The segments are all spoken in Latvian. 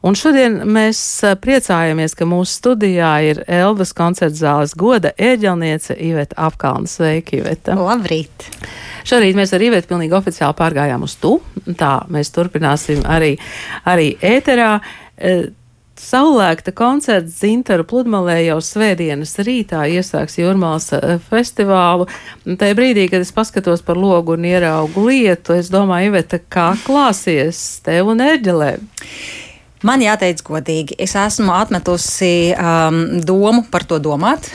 Un šodien mēs priecājamies, ka mūsu studijā ir Elvas koncerta zāles goda ēģelniece Iveta Apkalna. Sveiki, Iveta! Labrīt! Šorīt mēs ar Ivetu pilnīgi oficiāli pārgājām uz tu. Tā mēs turpināsim arī, arī ēterā. Saulēkta koncerts Zintaru pludmalē jau svētdienas rītā iesāks Jūrmāls festivālu. Tajā brīdī, kad es paskatos par logu un ieraugu lietu, es domāju, Iveta, kā klāsies tev un ērģelē? Man jāteic godīgi, es esmu atmetusi um, domu par to domāt,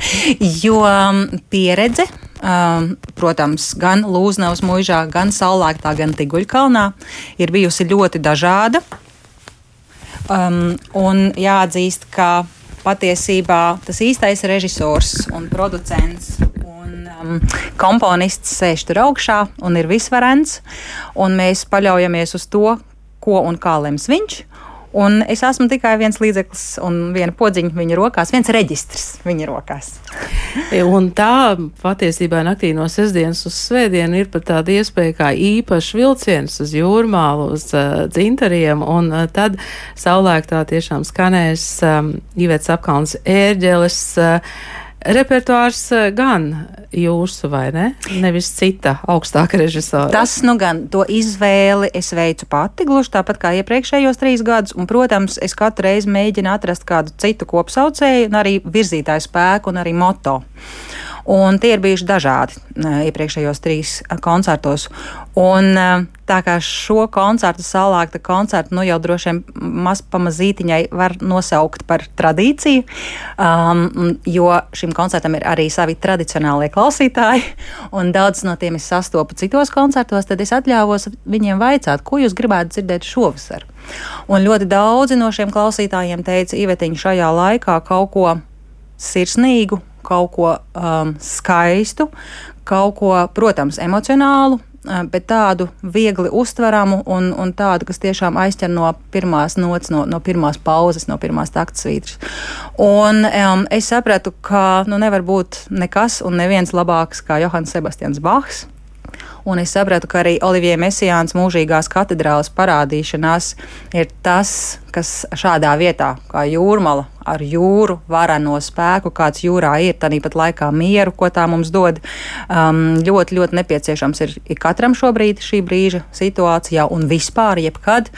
jo pieredze, um, protams, gan Lūznavas mūžā, gan Saulēktā, gan Tiguļkalnā ir bijusi ļoti dažāda. Um, un jāatzīst, ka patiesībā tas īstais režisors un producents un um, komponists sēž tur augšā un ir visvarens, un mēs paļaujamies uz to, ko un kā lems viņš. Un es esmu tikai viens līdzeklis un viena podziņa viņa rokās, viens reģistrs viņa rokās. un tā patiesībā naktī no sestdienas uz svētdienu ir pat tāda iespēja kā īpašs vilciens uz jūrmālu, uz uh, dzintariem, un uh, tad saulēktā tiešām skanēs um, Ivets apkalns ērģeles. Uh, Repertuārs eh, gan jūsu, vai ne? Nevis cita augstāka režisora. Tas, nu gan, to izvēli es veicu pati, gluži tāpat kā iepriekšējos trīs gadus, un, protams, es katru reizi mēģinu atrast kādu citu kopsaucēju, un arī virzītāju spēku, un arī moto. Un tie ir bijuši dažādi iepriekšējos trīs koncertos. Un, tā kā šo koncertu, salākta koncertu, nu jau droši vien maz pamazītiņai var nosaukt par tradīciju, um, jo šim koncertam ir arī savi tradicionālie klausītāji, un daudz no tiem es sastopu citos koncertos, tad es atļāvos viņiem vaicāt, ko jūs gribētu dzirdēt šovasar. Un ļoti daudzi no šiem klausītājiem teica, Ivetiņa, šajā laikā kaut ko sirsnīgu, kaut ko um, skaistu, kaut ko, protams, emocionālu, uh, bet tādu viegli uztveramu un, un tādu, kas tiešām aizķer no pirmās nots, no, no pirmās pauzes, no pirmās taktas svītras. Un um, es sapratu, ka nu, nevar būt nekas un neviens labāks kā Johans Sebastians Bachs. Un es sapratu, ka arī Olivija Mesijāns mūžīgās katedrālas parādīšanās ir tas, kas šādā vietā, kā jūrmala, ar jūru, varano spēku, kāds jūrā ir, tāpat laikā mieru, ko tā mums dod, um, ļoti, ļoti nepieciešams ir, ir katram šobrīd šī brīža situācijā un vispār jebkad.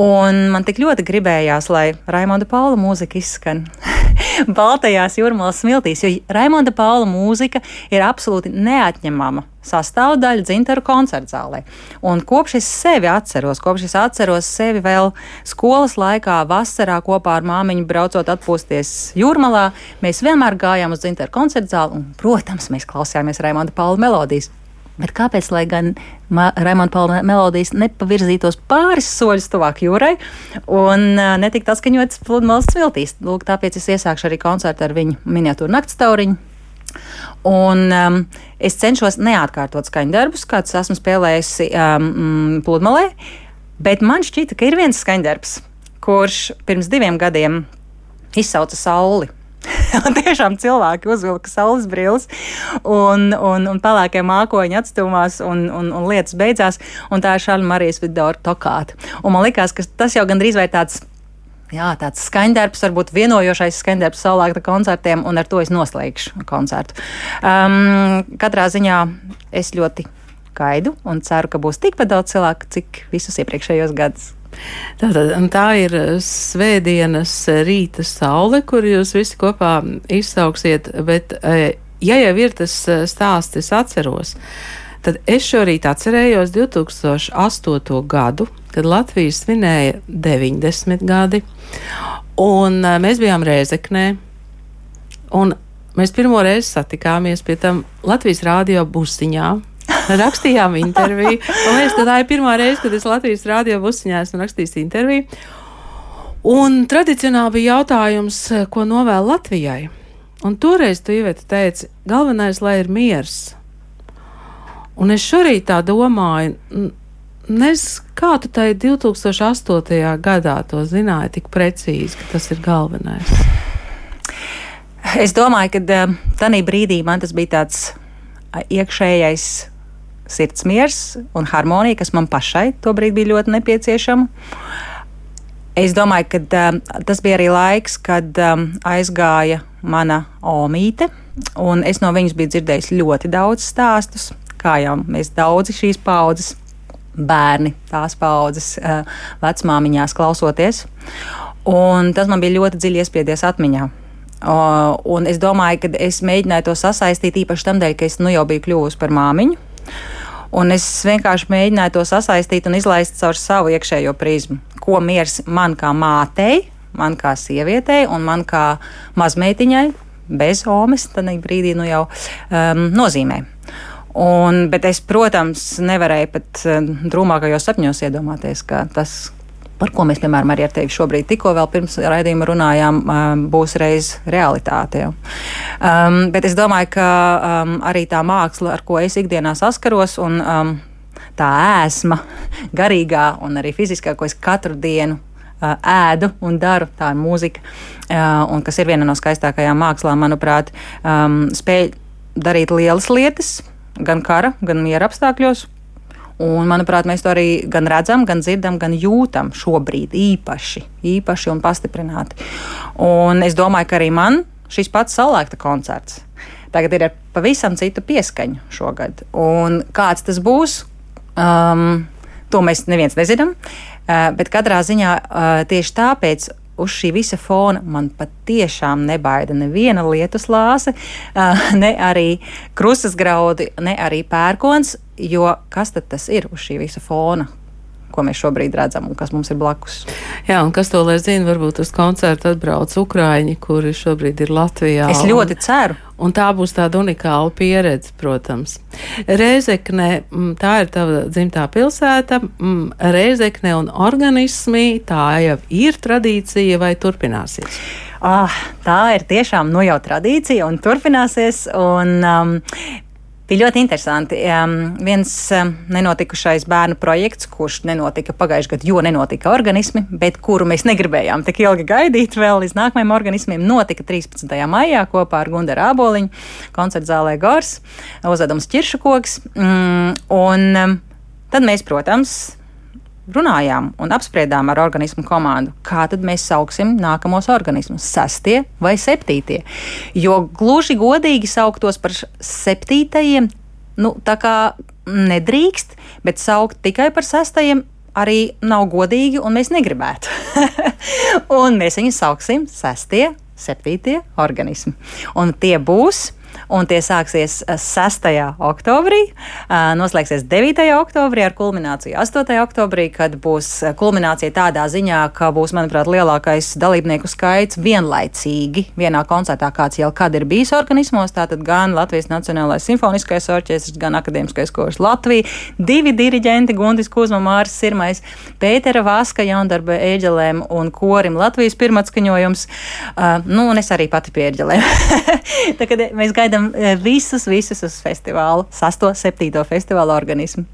Un man tik ļoti gribējās, lai Raimonda Paula mūzika izskan Baltajās jūrmālas smiltīs, jo Raimonda Paula mūzika ir absolūti neatņemama sastāvdaļa dzintaru koncertzālē. Un kopš es sevi atceros, kopš es atceros sevi vēl skolas laikā, vasarā kopā ar māmiņu braucot atpūsties jūrmalā, mēs vienmēr gājām uz dzintaru koncertzāli un, protams, mēs klausījāmies Raimonda Paula melodijas. Bet kāpēc, lai gan Raimonda Paula melodijas nepavirzītos pāris soļus tuvāk jūrai un netiktu atskaņotas pludmales smiltīs? Lūk, tāpēc es iesākšu arī koncertu ar viņu miniatūru naktstauriņu. Un um, es cenšos neatkārtot skaņdarbus, kādus esmu spēlējusi um, pludmalē, bet man šķita, ka ir viens skaņdarbs, kurš pirms diviem gadiem izsauca sauli tiešām cilvēki uzvilka saules brilles un, un, un pelēkie mākoņi atstūmās un, un, un lietas beidzās. Un tā ir Šāda Marijas Vidora tokāta. Un man likās, ka tas jau gandrīz vai tāds. Jā, tāds skaņdarbs, varbūt vienojošais skaņdarbs saulēkta koncertiem, un ar to es noslēgšu koncertu. Um, katrā ziņā es ļoti gaidu un ceru, ka būs tikpat daudz cilvēku, cik visus iepriekšējos gadus. Tātad, tā ir svētdienas rīta saule, kur jūs visi kopā izsauksiet, bet e, ja jau ir tas e, stāsts, es atceros, tad es šorīt atcerējos 2008. gadu, kad Latvija svinēja 90 gadi, un e, mēs bijām Rēzeknē, un mēs pirmo reizi satikāmies pie tam Latvijas rādio busiņā, rakstījām interviju. Man liekas, ka tā ir pirmā reize, kad es Latvijas rādio busiņā esmu rakstījis interviju. Un tradicionāli bija jautājums, ko novēl Latvijai. Un toreiz tu Iveta teici, galvenais, lai ir miers. Un es šorīt tā domāju, nezinu, kā tu tai 2008. gadā to zināji tik precīzi, ka tas ir galvenais. Es domāju, ka tajā brīdī man tas bija tāds iekšējais sirdsmiers un harmonija, kas man pašai tobrīd bija ļoti nepieciešama. Es domāju, ka um, tas bija arī laiks, kad um, aizgāja mana omīte, un es no viņas biju dzirdējis ļoti daudz stāstus, kā jau mēs daudzi šīs paudzes bērni, tās paudzes uh, vecmāmiņās klausoties. Un tas man bija ļoti dziļi iespiedies atmiņā. Un es domāju, ka es mēģināju to sasaistīt īpaši tam dēļ, ka es nu jau biju kļuvusi par māmiņu. Un es vienkārši mēģināju to sasaistīt un izlaist caur savu iekšējo prizmu. Ko miers man kā mātei, man kā sievietei un man kā mazmeitiņai bez omes, tad brīdī nu jau um, nozīmē. Un, bet es, protams, nevarēju pat um, drūmākajos sapņos iedomāties, ka tas, par ko mēs, piemēram, arī ar tevi šobrīd tikko vēl pirms raidījuma runājām, um, būs reiz realitāte. Um, bet es domāju, ka um, arī tā māksla, ar ko es ikdienā saskaros, un um, tā ēsma, garīgā un arī fiziskā, ko es katru dienu uh, ēdu un daru, tā ir mūzika, un kas ir viena no skaistākajām mākslām, manuprāt, spēj darīt lielas lietas, gan kara, gan miera apstākļos. Un, manuprāt, mēs to arī gan redzam, gan dzirdam, gan jūtam šobrīd īpaši, īpaši un pastiprināti. Un es domāju, ka arī man šis pats salēkta koncerts tagad ir ar pavisam citu pieskaņu šogad. Un kāds tas būs, um, to mēs neviens nezinām. Uh, bet katrā ziņā uh, tieši tāpēc uz šī visa fona man patiešām nebaida neviena lietus lāse, ne arī krustas graudi, ne arī pērkons, jo kas tad tas ir uz šī visa fona? Ko mēs šobrīd redzam un kas mums ir blakus. Jā, un kas to lai zina, varbūt uz koncertu atbrauc Ukraiņi, kuri šobrīd ir Latvijā. Es ļoti un, ceru. Un tā būs tāda unikāla pieredze, protams. Reizekne, mm, tā ir tava dzimtā pilsēta, mm, Reizekne un organismi, tā jau ir tradīcija vai turpināsies? Ah, tā ir tiešām nu jau tradīcija un turpināsies. Un, um, Bija ļoti interesanti. Um, viens um, nenotikušais bērnu projekts, kurš nenotika pagājušajā gadā, jo nenotika organismi, bet kuru mēs negribējām tik ilgi gaidīt vēl līdz nākamajiem organismiem, notika 13. maijā kopā ar Gunteru Āboliņu koncerta zālē Gors, uzvedams Čiršakoks. Um, un um, tad mēs, protams, runājām un apspriedām ar organismu komandu, kā tad mēs sauksim nākamos organismus - sestie vai septītie. Jo gluži godīgi sauktos par septītajiem, nu, tā kā nedrīkst, bet saukt tikai par sestajiem arī nav godīgi, un mēs negribētu. un mēs viņus sauksim sestie, septītie organismi. Un tie būs un tie sāksies 6. Eh, oktobrī, eh, noslēgsies 9. oktobrī ar kulmināciju 8. oktobrī, kad būs eh, kulminācija tādā ziņā, ka būs, manuprāt, lielākais dalībnieku skaits vienlaicīgi vienā koncertā, kāds jau kad ir bijis organismos, tātad gan Latvijas Nacionālais simfoniskais orķestris, gan Akademiskais kurs Latvija, divi diriģenti, Gundis Kuzma, Māris Sirmais, Pētera Vaska, jaundarba ēģelēm un korim Latvijas pirmatskaņojums, uh, nu, un es arī pati pie ēģelēm. Tā mēs gaidām e, visus, visus uz festivālu, 6. 7. festivāla organismu.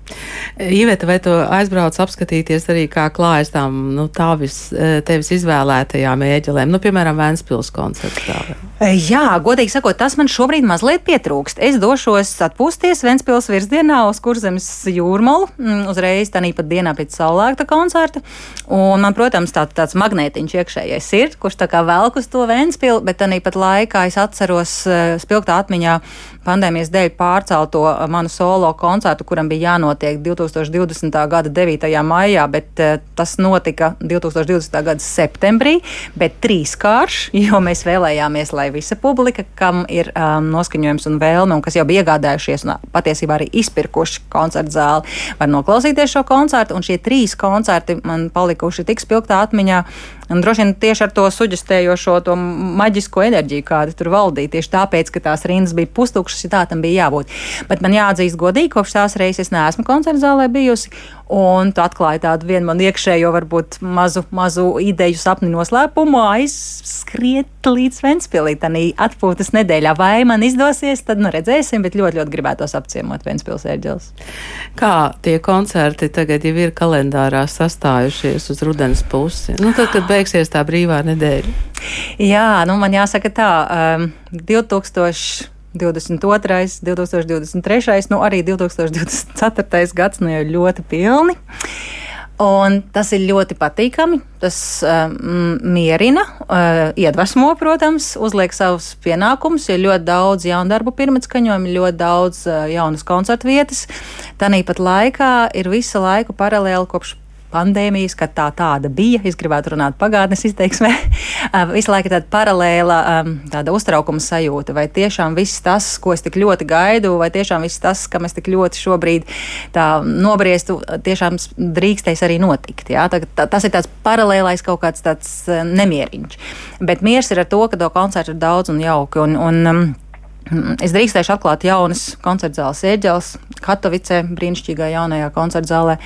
Iveta, vai tu aizbrauc apskatīties arī, kā klājas tām nu, tavis, e, tevis izvēlētajām ēģelēm, nu, piemēram, Vēnspils koncertā? E, jā, godīgi sakot, tas man šobrīd mazliet pietrūkst. Es došos atpūsties Vēnspils virzienā uz Kurzemes jūrmalu, mm, uzreiz tā pat dienā pēc saulēkta koncerta. Un man, protams, tā, tāds magnētiņš iekšējais ir, kurš tā kā velk uz to Vēnspilu, bet tā pat laikā es atceros spilgtā atmiņā pandēmijas dēļ pārcelto manu solo koncertu, kuram bija jānotiek 2020. gada 9. maijā, bet uh, tas notika 2020. gada septembrī, bet trīskārš, jo mēs vēlējāmies, lai visa publika, kam ir um, noskaņojums un vēlme, un kas jau bija iegādājušies un patiesībā arī izpirkuši koncertu zāli, var noklausīties šo koncertu, un šie trīs koncerti man palikuši tik spilgtā atmiņā, Un droši vien tieši ar to suģistējošo, to maģisko enerģiju, kāda tur valdīja. Tieši tāpēc, ka tās rindas bija pustukšas, ja tā tam bija jābūt. Bet man jāatzīst godīgi, kopš tās reizes es neesmu koncerta zālē bijusi. Un tu atklāji tādu vienu man iekšējo, varbūt mazu, mazu ideju sapni noslēpumu, aizskriet līdz Ventspilī, tādā atpūtas nedēļā. Vai man izdosies, tad nu redzēsim, bet ļoti, ļoti gribētos apciemot Ventspils ērģeles. Kā tie koncerti tagad jau ir kalendārā sastājušies uz rudens pusi? Nu, tad, kad beigsies tā brīvā nedēļa? Jā, nu man jāsaka tā, um, 2000. 22, 2023, nu arī 2024. gads nu jau ļoti pilni. Un tas ir ļoti patīkami. Tas um, mierina, uh, iedvesmo, protams, uzliek savus pienākumus, jo ļoti daudz jaunu darbu pirmatskaņojumu, ļoti daudz uh, jaunas koncertu vietas. Tāpat laikā ir visu laiku paralēli kopš pandēmijas, kad tā tāda bija. Es gribētu runāt pagātnes izteiksmē. Visu laiku tāda paralēla tāda uztraukuma sajūta. Vai tiešām viss tas, ko es tik ļoti gaidu, vai tiešām viss tas, kam es tik ļoti šobrīd nobriestu, tiešām drīkstēs arī notikt. Jā? Tā, tā, tas ir tāds paralēlais kaut kāds nemieriņš. Bet miers ir ar to, ka to koncertu ir daudz un jauki. Un, un, es drīkstēšu atklāt jaunas koncerta zāles ieģeles, Katovicē, brīnišķīgā jaunajā koncerta zālē.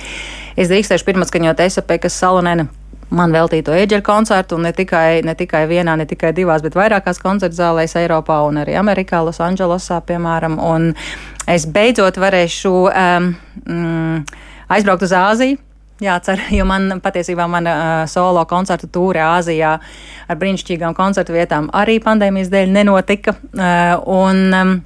Es drīkstēšu pirmatskaņot Esapekas salonēnu man veltīto ieģeļu koncertu, un ne tikai, ne tikai vienā, ne tikai divās, bet vairākās koncerta zālēs Eiropā un arī Amerikā, Losandželosā, piemēram. Un es beidzot varēšu um, mm, aizbraukt uz Āziju jācer, jo man patiesībā mana uh, solo koncertu tūre Āzijā ar brīnišķīgām koncertu vietām arī pandēmijas dēļ nenotika. Uh, un, um,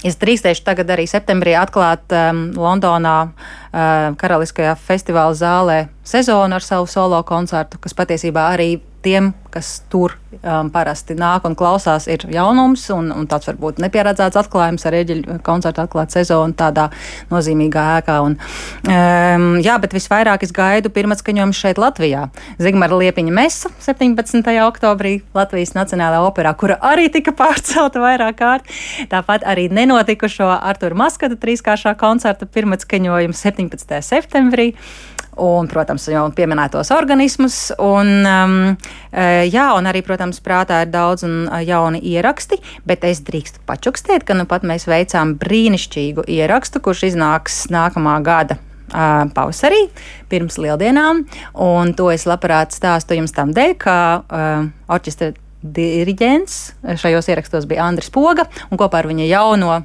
Es drīkstēšu tagad arī septembrī atklāt um, Londonā uh, Karaliskajā festivāla zālē sezonu ar savu solo koncertu, kas patiesībā arī tiem, kas tur um, parasti nāk un klausās, ir jaunums, un, un tāds varbūt nepieredzēts atklājums ar eģeļu koncertu atklāt sezonu tādā nozīmīgā ēkā. Un, um, jā, bet visvairāk es gaidu pirmatskaņojumu šeit Latvijā. Zigmara Liepiņa Mesa 17. oktobrī Latvijas Nacionālajā operā, kura arī tika pārcelta vairāk kārt. Tāpat arī nenotikušo Artur Maskata trīskāršā koncerta pirmatskaņojumu 17. septembrī un, protams, jau pieminētos organismus. Un, um, e, jā, un arī, protams, prātā ir daudz un e, jauni ieraksti, bet es drīkstu pačukstēt, ka nu pat mēs veicām brīnišķīgu ierakstu, kurš iznāks nākamā gada uh, pavasarī, pirms lieldienām. Un to es labprāt stāstu jums tam dēļ, ka uh, orķestra diriģents šajos ierakstos bija Andris Poga, un kopā ar viņa jauno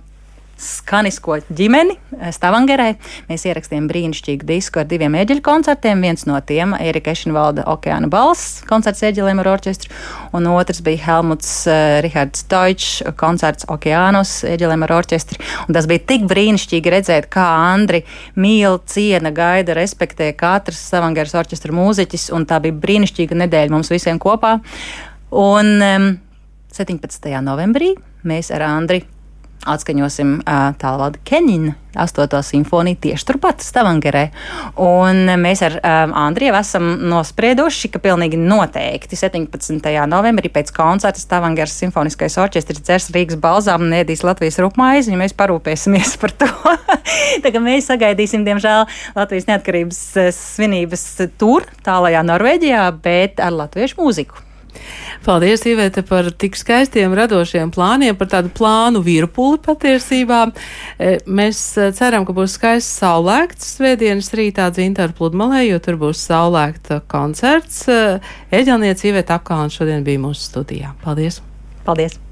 skanisko ģimeni eh, Stavangerē. Mēs ierakstījām brīnišķīgu disku ar diviem eģeļu koncertiem. Viens no tiem - Erika Ešenvalda Okeāna balss koncerts eģelēm ar orķestru, un otrs bija Helmuts uh, Rihards Deutsch koncerts Okeānos eģelēm ar orķestru. Un tas bija tik brīnišķīgi redzēt, kā Andri mīl, ciena, gaida, respektē katrs Stavangeras orķestra mūziķis, un tā bija brīnišķīga nedēļa mums visiem kopā. Un um, 17. novembrī mēs ar Andri atskaņosim tālāk Kenina 8. simfoniju tieši turpat Stavangerē. Un mēs ar um, Andriju esam nosprieduši, ka pilnīgi noteikti 17. novembrī pēc koncerta Stavangeras simfoniskais orķestris dzers Rīgas balzām un ēdīs Latvijas rupmaizi, un mēs parūpēsimies par to. Kā mēs sagaidīsim, diemžēl, Latvijas neatkarības svinības tur, tālajā Norvēģijā, bet ar latviešu mūziku. Paldies, Ivete, par tik skaistiem, radošiem plāniem, par tādu plānu virpuli patiesībā. E, mēs e, ceram, ka būs skaists saulēkts svētdienas rītā dzintaru pludmalē, jo tur būs saulēkta koncerts. E, Eģelniece Ivete Apkalna šodien bija mūsu studijā. Paldies! Paldies!